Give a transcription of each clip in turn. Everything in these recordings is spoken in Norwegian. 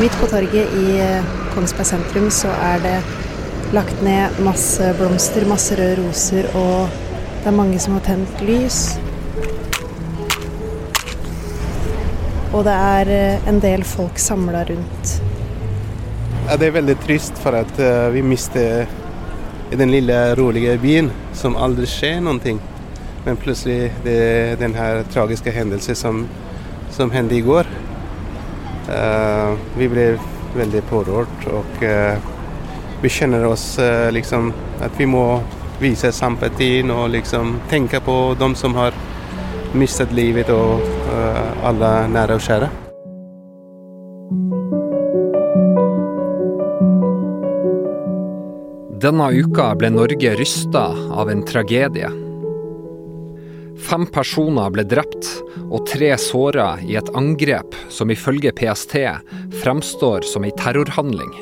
Midt på torget i eh, Kongsberg sentrum så er det lagt ned masse blomster, masse røde roser, og det er mange som har tent lys. Og det er eh, en del folk samla rundt. Ja, det er veldig trist for at uh, vi mister den lille, rolige byen som aldri skjer noen ting. Men plutselig det, den her tragiske hendelsen som, som hendte i går. Uh, vi ble veldig pårørt, og uh, vi kjenner oss uh, liksom at vi må vise sympati og liksom tenke på de som har mistet livet, og alle nære og kjære. Denne uka ble Norge rysta av en tragedie. Fem personer ble drept og tre såra i et angrep som ifølge PST fremstår som ei terrorhandling.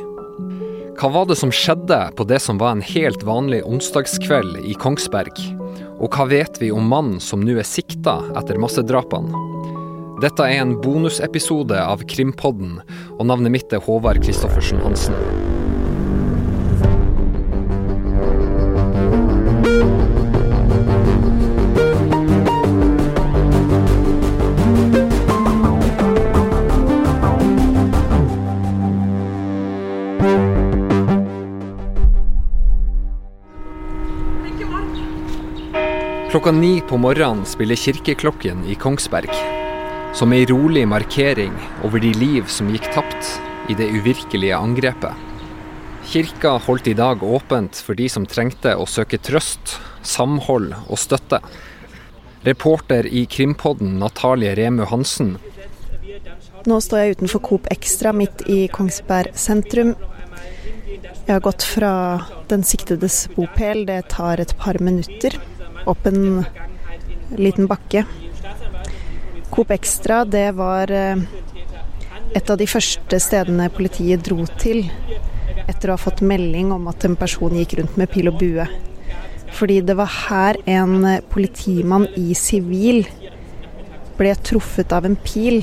Hva var det som skjedde på det som var en helt vanlig onsdagskveld i Kongsberg? Og hva vet vi om mannen som nå er sikta etter massedrapene? Dette er en bonusepisode av Krimpodden, og navnet mitt er Håvard Christoffersen Hansen. Klokka ni på morgenen spiller kirkeklokken i Kongsberg. Som ei rolig markering over de liv som gikk tapt i det uvirkelige angrepet. Kirka holdt i dag åpent for de som trengte å søke trøst, samhold og støtte. Reporter i Krimpodden Natalie Remu Hansen. Nå står jeg utenfor Coop Extra midt i Kongsberg sentrum. Jeg har gått fra den siktedes bopel, det tar et par minutter opp en liten bakke. Coop Extra, det var eh, et av de første stedene politiet dro til etter å ha fått melding om at en person gikk rundt med pil og bue. Fordi det var her en politimann i sivil ble truffet av en pil.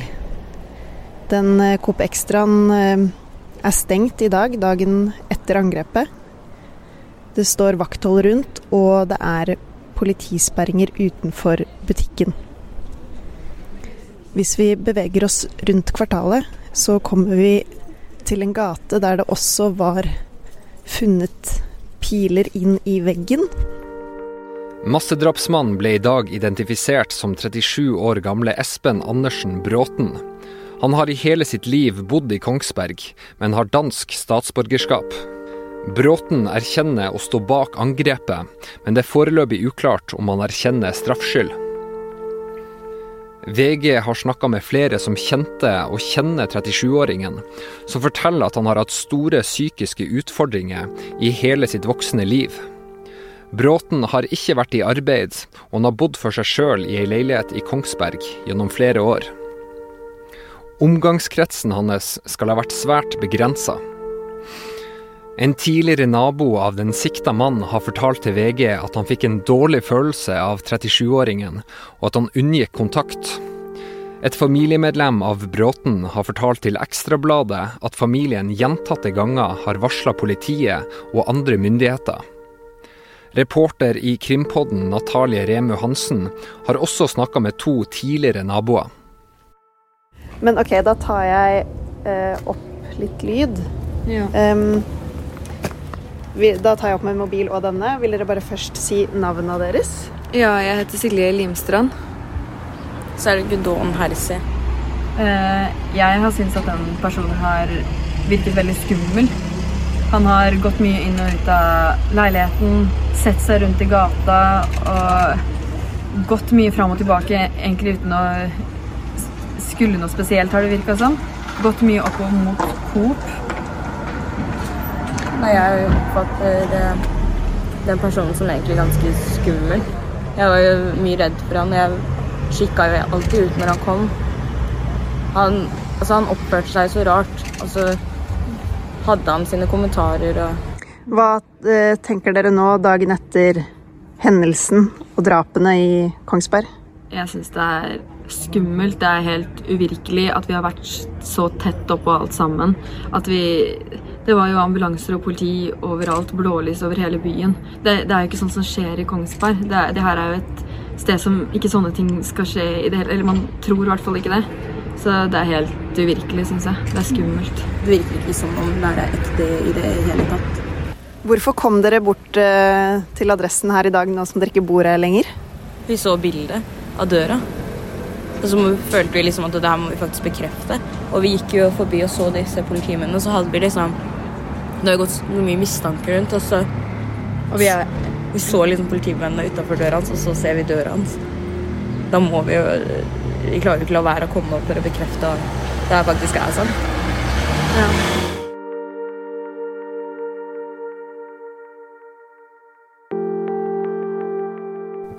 Den eh, Coop Extraen eh, er stengt i dag, dagen etter angrepet. Det står vakthold rundt, og det er politisperringer utenfor butikken. Hvis vi beveger oss rundt kvartalet, så kommer vi til en gate der det også var funnet piler inn i veggen. Massedrapsmannen ble i dag identifisert som 37 år gamle Espen Andersen Bråten. Han har i hele sitt liv bodd i Kongsberg, men har dansk statsborgerskap. Bråten erkjenner å stå bak angrepet, men det er foreløpig uklart om han erkjenner straffskyld. VG har snakka med flere som kjente og kjenner 37-åringen, som forteller at han har hatt store psykiske utfordringer i hele sitt voksne liv. Bråten har ikke vært i arbeid, og han har bodd for seg sjøl i ei leilighet i Kongsberg gjennom flere år. Omgangskretsen hans skal ha vært svært begrensa. En tidligere nabo av den sikta mannen har fortalt til VG at han fikk en dårlig følelse av 37-åringen, og at han unngikk kontakt. Et familiemedlem av Bråten har fortalt til Ekstrabladet at familien gjentatte ganger har varsla politiet og andre myndigheter. Reporter i Krimpodden Natalie Remu Hansen har også snakka med to tidligere naboer. Men OK, da tar jeg eh, opp litt lyd. Ja. Um, da tar jeg opp min mobil og denne. Vil dere bare først si navnene deres? Ja, jeg heter Silje Limstrand. Så er det Gudon Hersi. Uh, jeg har syntes at den personen har virket veldig skummel. Han har gått mye inn og ut av leiligheten, sett seg rundt i gata og gått mye fram og tilbake, egentlig uten å skulle noe spesielt, har det virka som. Gått mye opp og mot Coop Nei, jeg oppfatter eh, den personen som egentlig ganske skummel. Jeg var jo mye redd for han. Jeg kikka jo alltid ut når han kom. Han, altså, han oppførte seg så rart. Og så hadde han sine kommentarer og Hva eh, tenker dere nå, dagen etter hendelsen og drapene i Kongsberg? Jeg syns det er skummelt. Det er helt uvirkelig at vi har vært så tett oppå alt sammen. At vi Det var jo ambulanser og politi overalt, blålys over hele byen. Det, det er jo ikke sånt som skjer i Kongsberg. Det, det, her er jo et sted som ikke sånne ting skal skje i det hele Eller man tror i hvert fall ikke det. Så det er helt uvirkelig, syns jeg. Det er skummelt. Det virker ikke som om det er ekte i det hele tatt. Hvorfor kom dere bort uh, til adressen her i dag, nå som dere ikke bor her lenger? Vi så bildet av døra. Så følte vi liksom at det her må vi faktisk bekrefte. Og vi gikk jo forbi og så disse politimennene, og så hadde vi liksom Det har gått mye mistanke rundt, og så Og vi, er, vi så liksom politimennene utafor døra hans, og så ser vi døra hans. Da må vi jo Vi klarer jo ikke la være å komme opp for å bekrefte at det her faktisk er sånn. Ja.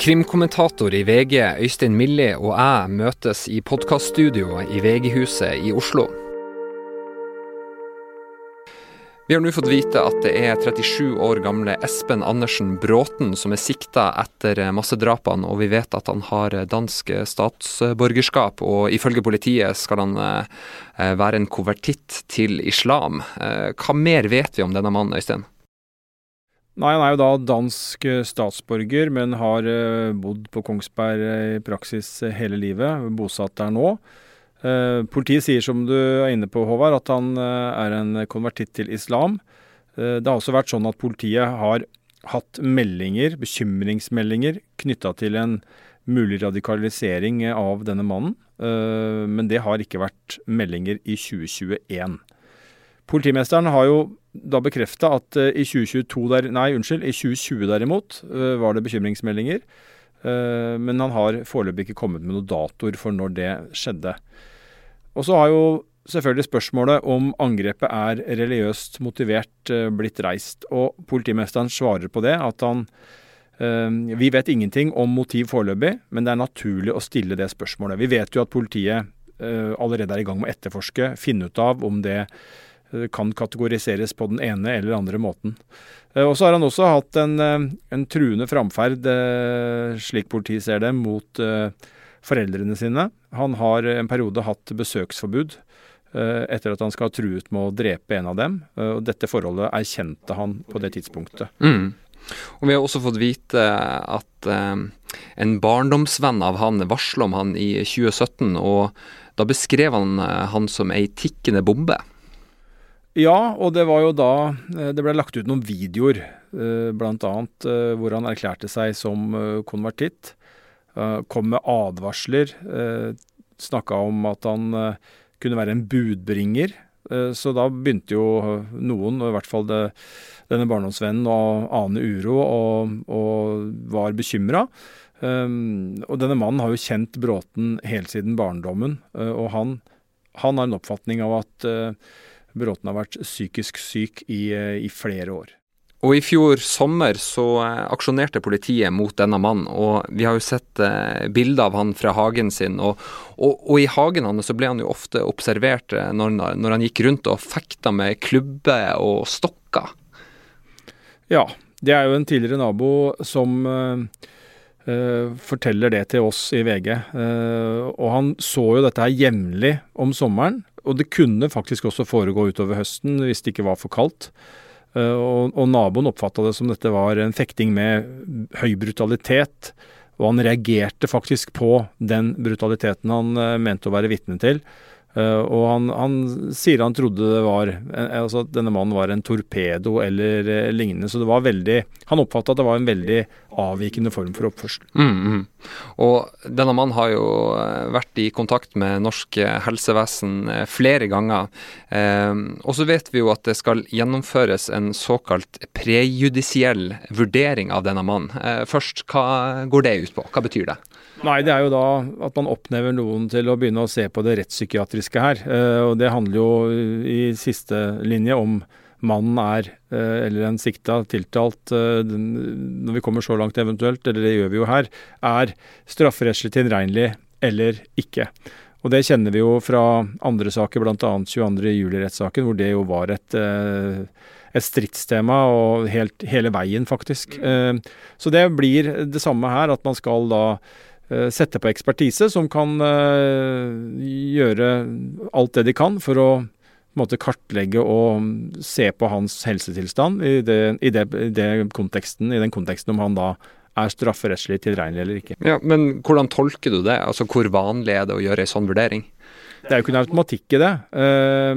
Krimkommentator i VG Øystein Millie og jeg møtes i podkaststudioet i VG-huset i Oslo. Vi har nå fått vite at det er 37 år gamle Espen Andersen Bråten som er sikta etter massedrapene, og vi vet at han har dansk statsborgerskap. Og ifølge politiet skal han eh, være en konvertitt til islam. Eh, hva mer vet vi om denne mannen, Øystein? Nei, han er jo da dansk eh, statsborger, men har eh, bodd på Kongsberg eh, i praksis hele livet. Bosatt der nå. Politiet sier, som du er inne på, Håvard, at han er en konvertitt til islam. Det har også vært sånn at politiet har hatt meldinger, bekymringsmeldinger, knytta til en mulig radikalisering av denne mannen. Men det har ikke vært meldinger i 2021. Politimesteren har jo da bekrefta at uh, i 2022 der, nei, unnskyld, i 2020 derimot uh, var det bekymringsmeldinger. Uh, men han har foreløpig ikke kommet med noen datoer for når det skjedde. Og så har jo selvfølgelig spørsmålet om angrepet er religiøst motivert blitt reist. Og politimesteren svarer på det at han Vi vet ingenting om motiv foreløpig, men det er naturlig å stille det spørsmålet. Vi vet jo at politiet allerede er i gang med å etterforske, finne ut av om det Eh, kan kategoriseres på den ene eller andre måten. Eh, og så har han også hatt en, eh, en truende framferd, slik politiet ser det, mot foreldrene sine. Han har en periode hatt besøksforbud etter at han skal ha truet med å drepe en av dem. Og dette forholdet erkjente han på det tidspunktet. Mm. Og Vi har også fått vite at eh, en barndomsvenn av han varsla om han i 2017, og da beskrev han han som ei tikkende bombe. Ja, og det var jo da eh, det ble lagt ut noen videoer, eh, bl.a. Eh, hvor han erklærte seg som konvertitt. Kom med advarsler. Snakka om at han kunne være en budbringer. Så da begynte jo noen, og i hvert fall det, denne barndomsvennen, å ane uro og, og var bekymra. Um, og denne mannen har jo kjent Bråten helt siden barndommen, og han, han, har en oppfatning av at Bråten har vært psykisk syk i, eh, i flere år. Og I fjor sommer så eh, aksjonerte politiet mot denne mannen, og vi har jo sett eh, bilder av han fra hagen sin. Og, og, og, i hagen hans så ble han jo ofte observert når, når han gikk rundt og fekta med klubber og stokker. Ja, det er jo en tidligere nabo som eh, forteller det til oss i VG. og han så jo dette her jevnlig om sommeren. Og det kunne faktisk også foregå utover høsten hvis det ikke var for kaldt. Uh, og, og, naboen oppfatta det som dette var en fekting med høy brutalitet. Og han reagerte faktisk på den brutaliteten han uh, mente å være vitne til. Uh, og han, han, sier han trodde det var altså at denne mannen var en torpedo eller uh, lignende. Så det var veldig Han oppfatta at det var en veldig avvikende form for oppførsel. Mm, mm. Og denne mannen har jo eh, vært i kontakt med norsk helsevesen flere ganger. Eh, og så vet vi jo at det skal gjennomføres en såkalt prejudisiell vurdering av denne mannen. først, hva går det ut på? Hva betyr det? Nei, det er jo da at man oppnevner noen til å begynne å se på det rettspsykiatriske her. Eh, og det handler jo i siste linje om mannen er, eh, eller en sikta, tiltalt, eh, når vi kommer så langt eventuelt, eller det gjør vi jo her, er strafferettslig tilregnelig eller ikke. Og det kjenner vi jo fra andre saker, bl.a. 22.07-rettssaken, hvor det jo var et, et stridstema og helt, hele veien, faktisk. Så det blir det samme her, at man skal da sette på ekspertise som kan gjøre alt det de kan for å måte kartlegge og se på hans helsetilstand i, det, i, det, i, det konteksten, i den konteksten om han da er strafferettslig tilregnelig eller ikke. Ja, Men hvordan tolker du det? Altså Hvor vanlig er det å gjøre en sånn vurdering? Det er jo ikke noe automatikk i det,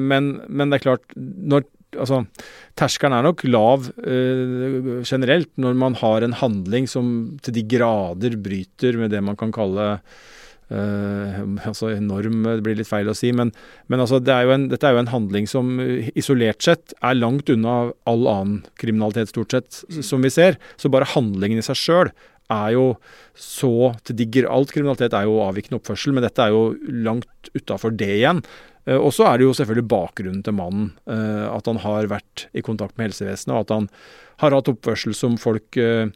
men, men det er klart når altså, Terskelen er nok lav eh, generelt når man har en handling som til de grader bryter med det man kan kalle eh, altså enorm, det blir litt feil å si, men, men altså, det er en, dette er jo en handling som isolert sett er langt unna all annen kriminalitet, stort sett, som vi ser. Så bare handlingen i seg sjøl er jo så til digger Alt kriminalitet er jo avvikende oppførsel, men dette er jo langt utafor det igjen. Eh, og så er det jo selvfølgelig bakgrunnen til mannen. Eh, at han har vært i kontakt med helsevesenet, og at han har hatt oppførsel som folk eh,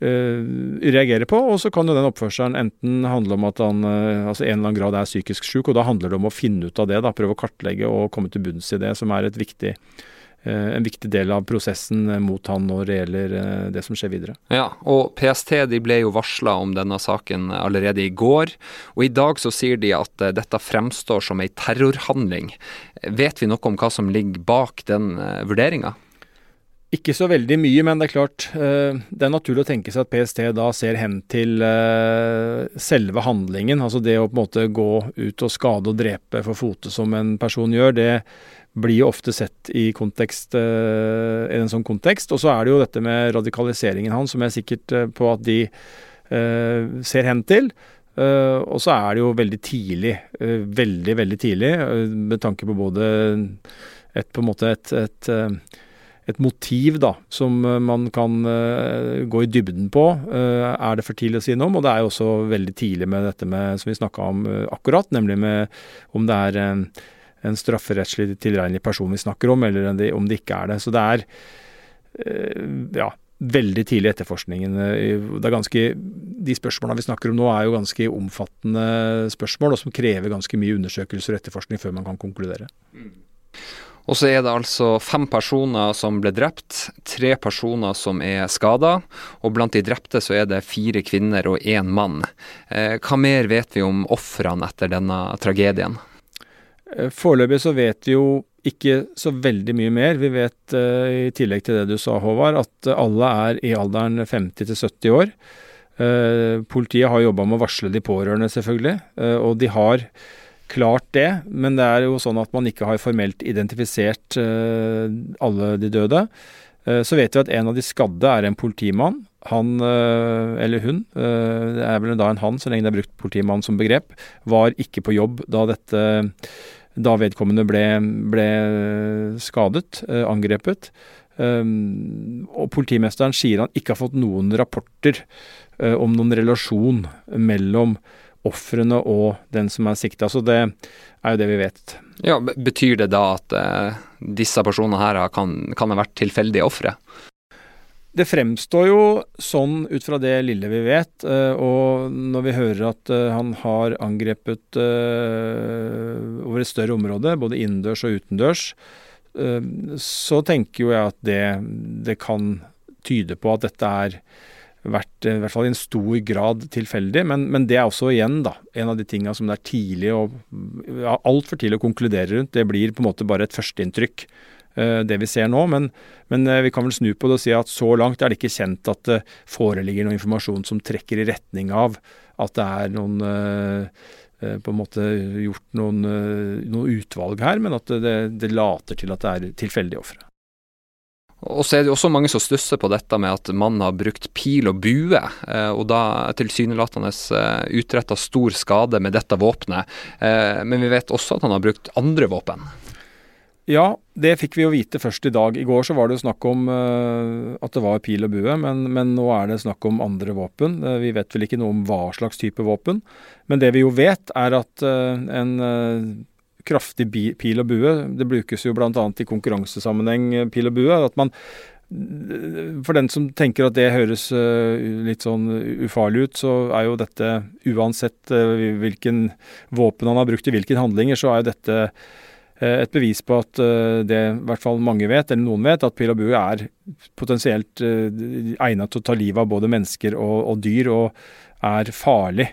reagerer på. Og så kan jo den oppførselen enten handle om at han altså en eller annen grad er psykisk syk, og da handler det om å finne ut av det. da, Prøve å kartlegge og komme til bunns i det, som er et viktig Eh, en viktig del av prosessen eh, mot han når det gjelder eh, det som skjer videre. Ja, og PST de ble jo varsla om denne saken allerede i går. Og i dag så sier de at dette fremstår som ei terrorhandling. Vet vi noe om hva som ligger bak den vurderinga? Ikke så veldig mye, men det er klart det er naturlig å tenke seg at PST da ser hen til selve handlingen. Altså det å på en måte gå ut og skade og drepe for fote som en person gjør. det blir jo ofte sett i, kontekst, uh, i en sånn kontekst. Og så er det jo dette med radikaliseringen hans, som jeg er sikkert på at de ser hen til. og så er det jo veldig tidlig, veldig, veldig tidlig, med tanke på både et, på en måte et, et, et motiv da, som man kan gå i dybden på. er det for tidlig å si noe om? Og det er jo også veldig tidlig med dette med, som vi snakka om akkurat, nemlig med om det er en strafferettslig tilregnelig person vi snakker om, eller om det ikke er det. Så det er eh, ja, veldig tidlig i etterforskningen. Eh, det er ganske, de spørsmålene vi snakker om nå er jo ganske omfattende spørsmål, og som krever ganske mye undersøkelser og etterforskning før man kan konkludere. Mm. Og så er det altså fem personer som ble drept, tre personer som er skada, og blant de drepte så er det fire kvinner og én mann. Eh, hva mer vet vi om ofrene etter denne tragedien? Eh, foreløpig så vet vi jo ikke så veldig mye mer. Vi vet uh, i tillegg til det du sa, Håvard, at alle er i alderen 50 til 70 år. Politiet har jobba med å varsle de pårørende, selvfølgelig, og de har klart det. Men det er jo sånn at man ikke har formelt identifisert alle de døde. så vet vi at en av de skadde er en politimann. Han, eller hun, det er vel da en han så lenge det er brukt politimann som begrep, var ikke på jobb da dette da vedkommende ble, ble skadet, eh, angrepet. Og politimesteren sier han ikke har fått noen rapporter om noen relasjon mellom ofrene og den som er sikta. Så det er jo det vi vet. Ja, Betyr det da at eh, disse personene her kan, kan ha vært tilfeldige ofre? Det fremstår jo sånn ut fra det lille vi vet, eh, og når vi hører at eh, han har angrepet eh, over et større område, både innendørs og utendørs, så tenker jo jeg at det, det kan tyde på at dette er vært i hvert fall i en stor grad tilfeldig. Men, men, det er også igjen da, en av de tinga som det er tidlig og ja, altfor tidlig å konkludere rundt. Det blir på en måte bare et førsteinntrykk. Eh, det vi ser nå. Men, men, eh, vi kan vel snu på det og si at så langt er det ikke kjent at det foreligger noe informasjon som trekker i retning av at det er noen eh, på en måte gjort noen, noen utvalg her, men at det, det, later til at det er tilfeldige ofre. Og så er det jo også mange som stusser på dette med at mannen har brukt pil og bue, og da tilsynelatende utretta stor skade med dette våpenet. Men vi vet også at han har brukt andre våpen. Ja, det fikk vi jo vite først i dag. I går så var det jo snakk om at det var pil og bue, men, men, nå er det snakk om andre våpen. Vi vet vel ikke noe om hva slags type våpen. Men det vi jo vet, er at en kraftig pil og bue, det brukes jo bl.a. i konkurransesammenheng, pil og bue, at man for den som tenker at det høres litt sånn ufarlig ut, så er jo dette uansett hvilken våpen han har brukt i hvilke handlinger, så er jo dette et bevis på at det i hvert fall mange vet, eller noen vet, at pil og bue er potensielt egnet til å ta livet av både mennesker og, og dyr, og er farlig.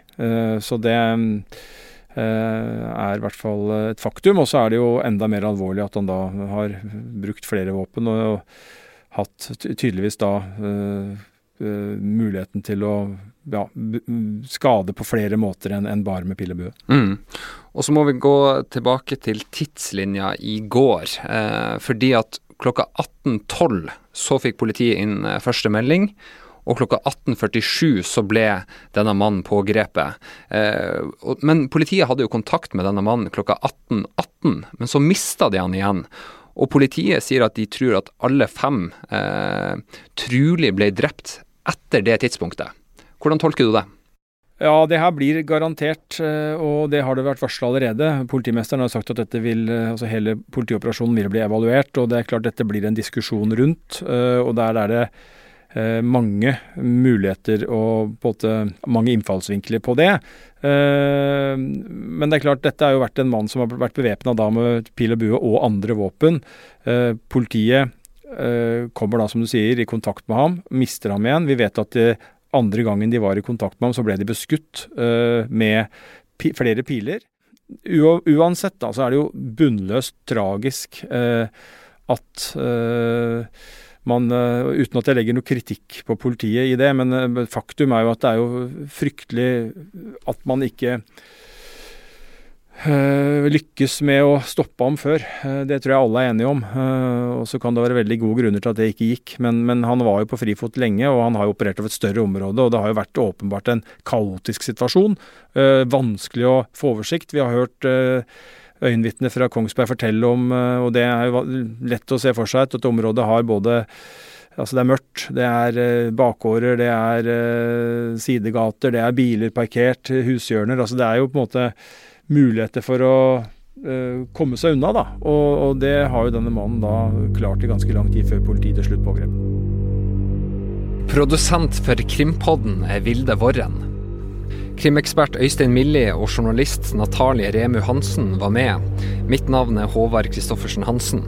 Så det er i hvert fall et faktum. Og så er det jo enda mer alvorlig at han da har brukt flere våpen og hatt tydeligvis da uh, muligheten til å ja, skade på flere måter enn en bare med pil og. Mm. Og så må vi gå tilbake til tidslinja i går. Eh, fordi at klokka 18.12 så fikk politiet inn eh, første melding. Og klokka 18.47 så ble denne mannen pågrepet. Eh, men politiet hadde jo kontakt med denne mannen klokka 18.18, 18, men så mista de han igjen. Og politiet sier at de tror at alle fem eh, trolig ble drept etter det tidspunktet. Hvordan tolker du det? Ja, det her blir garantert, eh, og det har det vært varsla allerede. Politimesteren har sagt at dette vil, eh, altså hele politioperasjonen vil bli evaluert, og det er klart dette blir en diskusjon rundt. Og der er det mange muligheter og på en måte mange innfallsvinkler på det. Men det er klart, dette har jo vært en mann som har vært bevæpna med pil og bue og andre våpen. Politiet Eh, kommer da, som du sier, i kontakt med ham, mister ham igjen. Vi vet at de andre gangen de var i kontakt med ham, så ble de beskutt med flere piler. Uansett da, så er det jo bunnløst tragisk at man, uten at jeg legger noe kritikk på politiet i det, men faktum er jo at det er jo fryktelig at man ikke øh, lykkes med å stoppe ham før. Eh, det tror jeg alle er enige om. Eh, og så kan det være veldig gode grunner til at det ikke gikk. Men, men, han var jo på frifot lenge, og han har jo operert over et større område. Og det har jo vært åpenbart en kaotisk situasjon. Vanskelig å få oversikt. Vi har hørt øyenvitner fra Kongsberg fortelle om, og det er jo lett å se for seg, at dette området har både Altså det er mørkt, det er bakgårder, det er sidegater, det er biler parkert, hushjørner. Altså det er jo på en måte muligheter for å komme seg unna, da. Og, og, det har jo denne mannen da klart i ganske lang tid før politiet til slutt pågrep. Produsent for Krimpodden er Vilde Worren. Krimekspert Øystein Millie og journalist Natalie Remu Hansen var med. Mitt navn er Håvard Kristoffersen Hansen.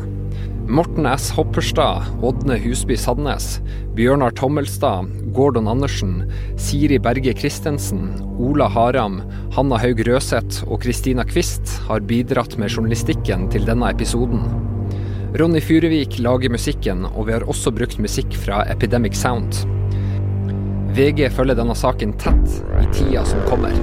Morten S. Hopperstad, Ådne Husby Sandnes, Bjørnar Tommelstad, Gordon Andersen, Siri Berge Christensen, Ola Haram, Hanna Haug Røseth og Kristina Kvist har bidratt med journalistikken til denne episoden. Ronny Furuvik lager musikken, og vi har også brukt musikk fra Epidemic Sound. VG følger denne saken tett i tida som kommer.